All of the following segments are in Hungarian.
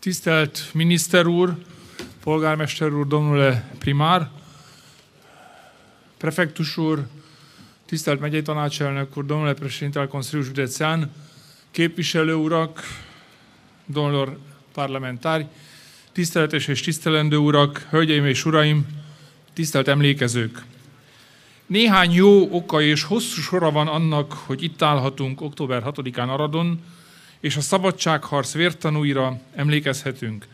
Tisztelt miniszter úr, polgármester úr, domnule primár, prefektus úr, tisztelt megyei tanácselnök úr, domnule președinte al Consiliului képviselő urak, domnilor parlamentari, tiszteletes és tisztelendő urak, hölgyeim és uraim, tisztelt emlékezők! Néhány jó oka és hosszú sora van annak, hogy itt állhatunk október 6-án Aradon, és a szabadságharc vértanúira emlékezhetünk.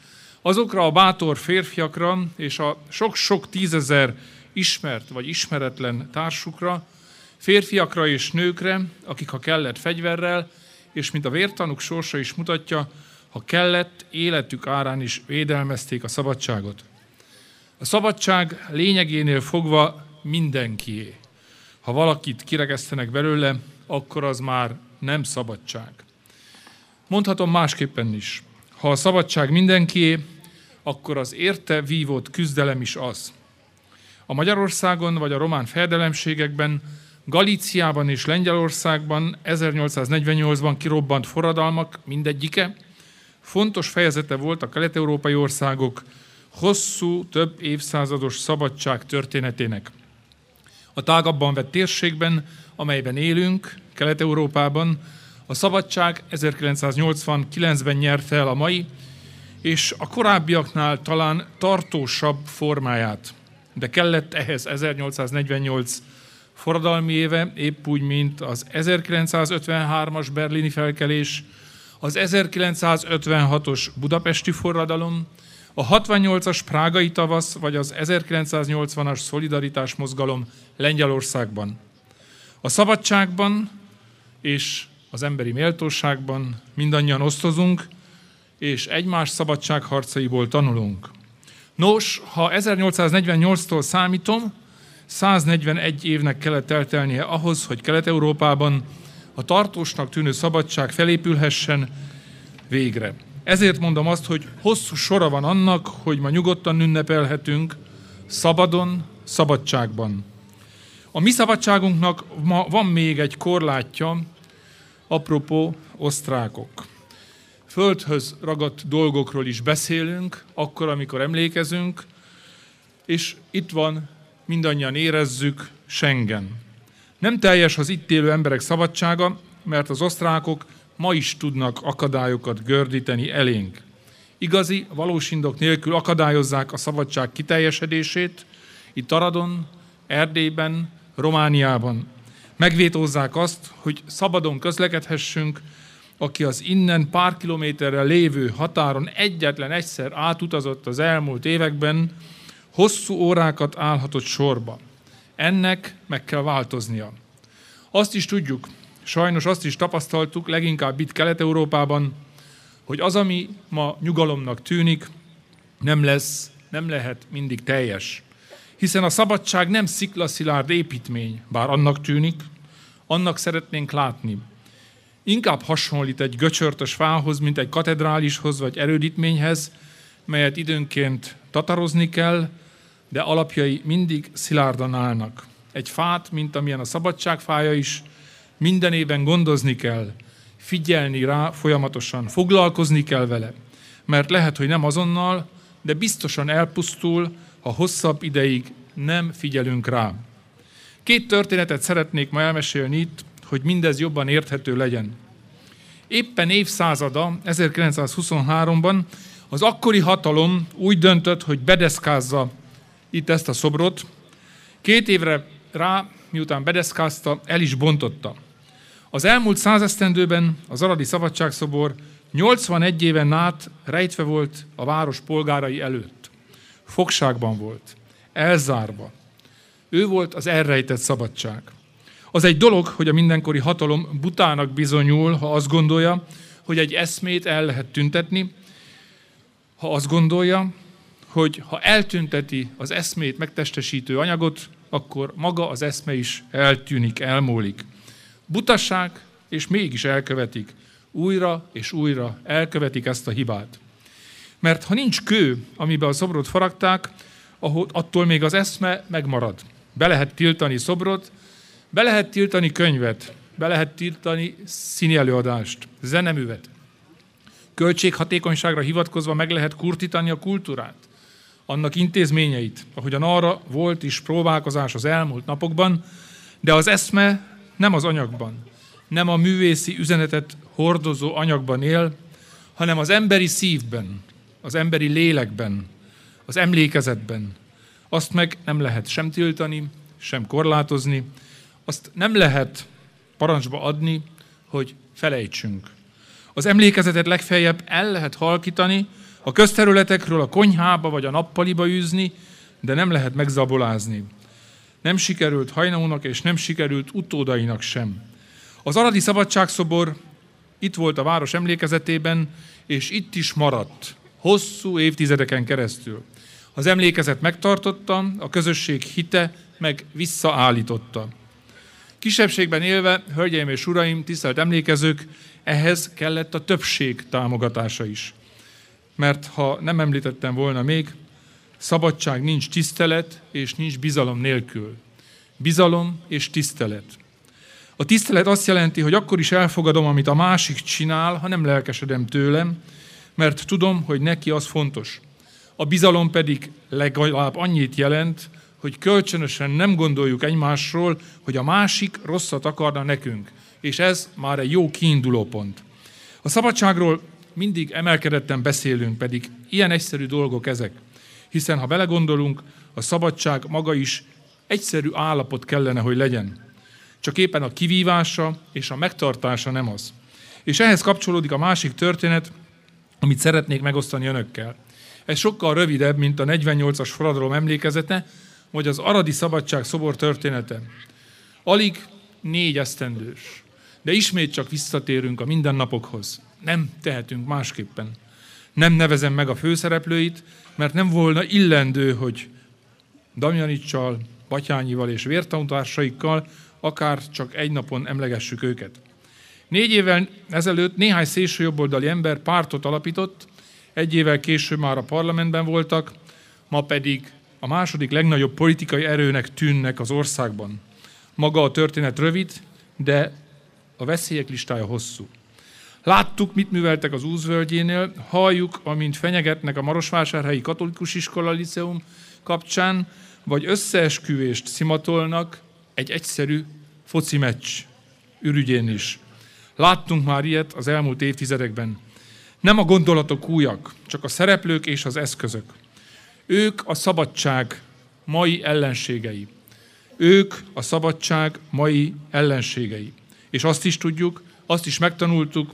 Azokra a bátor férfiakra és a sok-sok tízezer ismert vagy ismeretlen társukra, férfiakra és nőkre, akik ha kellett fegyverrel, és mint a vértanúk sorsa is mutatja, ha kellett, életük árán is védelmezték a szabadságot. A szabadság lényegénél fogva mindenkié. Ha valakit kiregesztenek belőle, akkor az már nem szabadság. Mondhatom másképpen is. Ha a szabadság mindenkié, akkor az érte vívott küzdelem is az. A Magyarországon vagy a román fejedelemségekben, Galíciában és Lengyelországban 1848-ban kirobbant forradalmak mindegyike fontos fejezete volt a kelet-európai országok hosszú, több évszázados szabadság történetének. A tágabban vett térségben, amelyben élünk, Kelet-Európában, a szabadság 1989-ben nyerte el a mai, és a korábbiaknál talán tartósabb formáját. De kellett ehhez 1848 forradalmi éve, épp úgy, mint az 1953-as berlini felkelés, az 1956-os budapesti forradalom, a 68-as prágai tavasz, vagy az 1980-as szolidaritás mozgalom Lengyelországban. A szabadságban és az emberi méltóságban mindannyian osztozunk, és egymás szabadságharcaiból tanulunk. Nos, ha 1848-tól számítom, 141 évnek kellett eltelnie ahhoz, hogy Kelet-Európában a tartósnak tűnő szabadság felépülhessen végre. Ezért mondom azt, hogy hosszú sora van annak, hogy ma nyugodtan ünnepelhetünk, szabadon, szabadságban. A mi szabadságunknak ma van még egy korlátja, apropó osztrákok. Földhöz ragadt dolgokról is beszélünk, akkor, amikor emlékezünk, és itt van, mindannyian érezzük, Schengen. Nem teljes az itt élő emberek szabadsága, mert az osztrákok ma is tudnak akadályokat gördíteni elénk. Igazi, valós indok nélkül akadályozzák a szabadság kiteljesedését, itt Aradon, Erdélyben, Romániában. Megvétózzák azt, hogy szabadon közlekedhessünk, aki az innen pár kilométerre lévő határon egyetlen egyszer átutazott az elmúlt években, hosszú órákat állhatott sorba. Ennek meg kell változnia. Azt is tudjuk, sajnos azt is tapasztaltuk, leginkább itt Kelet-Európában, hogy az, ami ma nyugalomnak tűnik, nem lesz, nem lehet mindig teljes. Hiszen a szabadság nem sziklaszilárd építmény, bár annak tűnik, annak szeretnénk látni. Inkább hasonlít egy göcsörtös fához, mint egy katedrálishoz vagy erődítményhez, melyet időnként tatarozni kell, de alapjai mindig szilárdan állnak. Egy fát, mint amilyen a szabadságfája is, minden évben gondozni kell, figyelni rá folyamatosan, foglalkozni kell vele, mert lehet, hogy nem azonnal, de biztosan elpusztul, ha hosszabb ideig nem figyelünk rá. Két történetet szeretnék ma elmesélni itt, hogy mindez jobban érthető legyen. Éppen évszázada, 1923-ban az akkori hatalom úgy döntött, hogy bedeszkázza itt ezt a szobrot. Két évre rá, miután bedeszkázta, el is bontotta. Az elmúlt százesztendőben az Aradi Szabadságszobor 81 éven át rejtve volt a város polgárai előtt. Fogságban volt, elzárva. Ő volt az elrejtett szabadság. Az egy dolog, hogy a mindenkori hatalom butának bizonyul, ha azt gondolja, hogy egy eszmét el lehet tüntetni, ha azt gondolja, hogy ha eltünteti az eszmét megtestesítő anyagot, akkor maga az eszme is eltűnik, elmúlik. Butasság, és mégis elkövetik. Újra és újra elkövetik ezt a hibát. Mert ha nincs kő, amiben a szobrot faragták, attól még az eszme megmarad. Be lehet tiltani szobrot, be lehet tiltani könyvet, be lehet tiltani színi előadást, zeneművet. Költséghatékonyságra hivatkozva meg lehet kurtítani a kultúrát, annak intézményeit, ahogyan arra volt is próbálkozás az elmúlt napokban, de az eszme nem az anyagban, nem a művészi üzenetet hordozó anyagban él, hanem az emberi szívben, az emberi lélekben, az emlékezetben. Azt meg nem lehet sem tiltani, sem korlátozni, azt nem lehet parancsba adni, hogy felejtsünk. Az emlékezetet legfeljebb el lehet halkítani, a közterületekről a konyhába vagy a nappaliba űzni, de nem lehet megzabolázni. Nem sikerült hajnalónak és nem sikerült utódainak sem. Az Aradi Szabadságszobor itt volt a város emlékezetében, és itt is maradt, hosszú évtizedeken keresztül. Az emlékezet megtartotta, a közösség hite meg visszaállította. Kisebbségben élve, hölgyeim és uraim, tisztelt emlékezők, ehhez kellett a többség támogatása is. Mert ha nem említettem volna még, szabadság nincs tisztelet, és nincs bizalom nélkül. Bizalom és tisztelet. A tisztelet azt jelenti, hogy akkor is elfogadom, amit a másik csinál, ha nem lelkesedem tőlem, mert tudom, hogy neki az fontos. A bizalom pedig legalább annyit jelent, hogy kölcsönösen nem gondoljuk egymásról, hogy a másik rosszat akarna nekünk. És ez már egy jó kiinduló pont. A szabadságról mindig emelkedetten beszélünk, pedig ilyen egyszerű dolgok ezek. Hiszen ha belegondolunk, a szabadság maga is egyszerű állapot kellene, hogy legyen. Csak éppen a kivívása és a megtartása nem az. És ehhez kapcsolódik a másik történet, amit szeretnék megosztani önökkel. Ez sokkal rövidebb, mint a 48-as forradalom emlékezete, vagy az Aradi Szabadság szobor története. Alig négy esztendős. De ismét csak visszatérünk a mindennapokhoz. Nem tehetünk másképpen. Nem nevezem meg a főszereplőit, mert nem volna illendő, hogy Damjanicsal, Batyányival és vértanutársaikkal akár csak egy napon emlegessük őket. Négy évvel ezelőtt néhány szélsőjobboldali ember pártot alapított, egy évvel később már a parlamentben voltak, ma pedig a második legnagyobb politikai erőnek tűnnek az országban. Maga a történet rövid, de a veszélyek listája hosszú. Láttuk, mit műveltek az Úzvölgyénél, halljuk, amint fenyegetnek a Marosvásárhelyi Katolikus Iskola Liceum kapcsán, vagy összeesküvést szimatolnak egy egyszerű foci meccs ürügyén is. Láttunk már ilyet az elmúlt évtizedekben. Nem a gondolatok újak, csak a szereplők és az eszközök. Ők a szabadság mai ellenségei. Ők a szabadság mai ellenségei. És azt is tudjuk, azt is megtanultuk,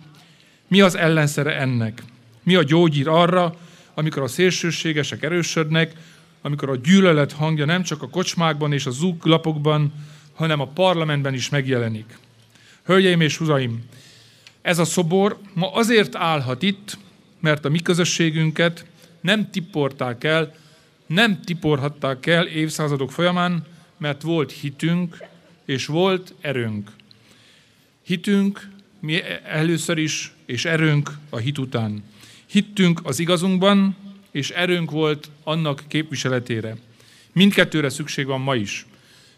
mi az ellenszere ennek. Mi a gyógyír arra, amikor a szélsőségesek erősödnek, amikor a gyűlölet hangja nem csak a kocsmákban és a zúglapokban, hanem a parlamentben is megjelenik. Hölgyeim és uraim, ez a szobor ma azért állhat itt, mert a mi közösségünket nem tiporták el nem tiporhatták el évszázadok folyamán, mert volt hitünk, és volt erőnk. Hitünk mi először is, és erőnk a hit után. Hittünk az igazunkban, és erőnk volt annak képviseletére. Mindkettőre szükség van ma is.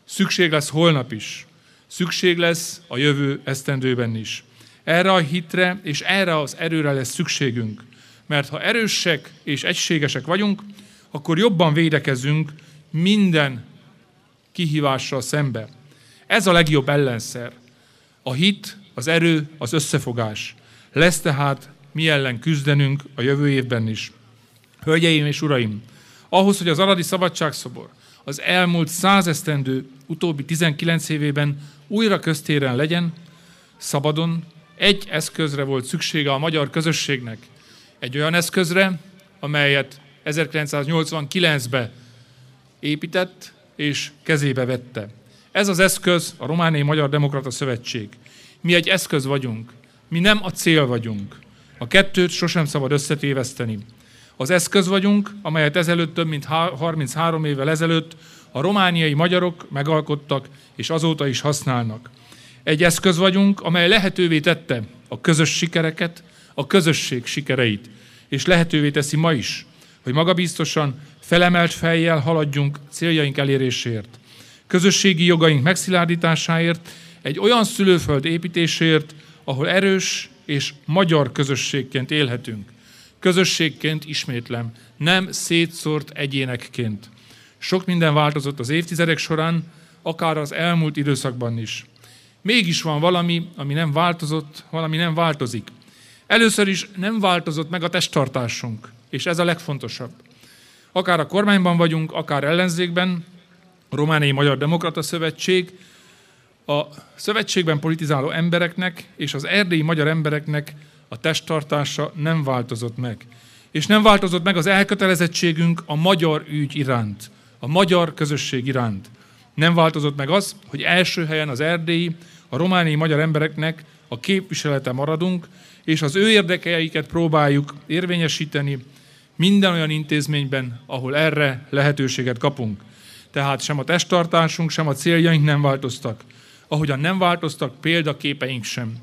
Szükség lesz holnap is. Szükség lesz a jövő esztendőben is. Erre a hitre és erre az erőre lesz szükségünk. Mert ha erősek és egységesek vagyunk, akkor jobban védekezünk minden kihívással szembe. Ez a legjobb ellenszer. A hit, az erő, az összefogás. Lesz tehát mi ellen küzdenünk a jövő évben is. Hölgyeim és uraim, ahhoz, hogy az Aradi Szabadságszobor az elmúlt százesztendő utóbbi 19 évében újra köztéren legyen, szabadon, egy eszközre volt szüksége a magyar közösségnek. Egy olyan eszközre, amelyet 1989-ben épített és kezébe vette. Ez az eszköz a Romániai Magyar Demokrata Szövetség. Mi egy eszköz vagyunk, mi nem a cél vagyunk. A kettőt sosem szabad összetéveszteni. Az eszköz vagyunk, amelyet ezelőtt több mint 33 évvel ezelőtt a romániai magyarok megalkottak, és azóta is használnak. Egy eszköz vagyunk, amely lehetővé tette a közös sikereket, a közösség sikereit, és lehetővé teszi ma is, hogy magabiztosan, felemelt fejjel haladjunk céljaink eléréséért. Közösségi jogaink megszilárdításáért, egy olyan szülőföld építéséért, ahol erős és magyar közösségként élhetünk. Közösségként ismétlem, nem szétszórt egyénekként. Sok minden változott az évtizedek során, akár az elmúlt időszakban is. Mégis van valami, ami nem változott, valami nem változik. Először is nem változott meg a testtartásunk, és ez a legfontosabb. Akár a kormányban vagyunk, akár ellenzékben, a Romániai Magyar Demokrata Szövetség, a szövetségben politizáló embereknek és az erdélyi magyar embereknek a testtartása nem változott meg. És nem változott meg az elkötelezettségünk a magyar ügy iránt, a magyar közösség iránt. Nem változott meg az, hogy első helyen az erdélyi, a romániai magyar embereknek a képviselete maradunk, és az ő érdekeiket próbáljuk érvényesíteni minden olyan intézményben, ahol erre lehetőséget kapunk. Tehát sem a testtartásunk, sem a céljaink nem változtak. Ahogyan nem változtak példaképeink sem.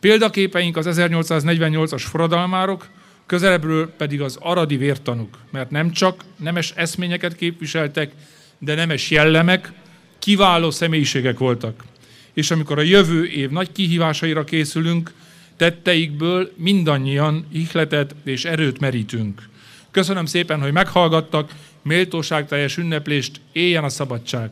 Példaképeink az 1848-as forradalmárok, közelebbről pedig az aradi vértanuk, mert nem csak nemes eszményeket képviseltek, de nemes jellemek, kiváló személyiségek voltak. És amikor a jövő év nagy kihívásaira készülünk, tetteikből mindannyian ihletet és erőt merítünk. Köszönöm szépen, hogy meghallgattak, méltóságteljes ünneplést, éljen a szabadság!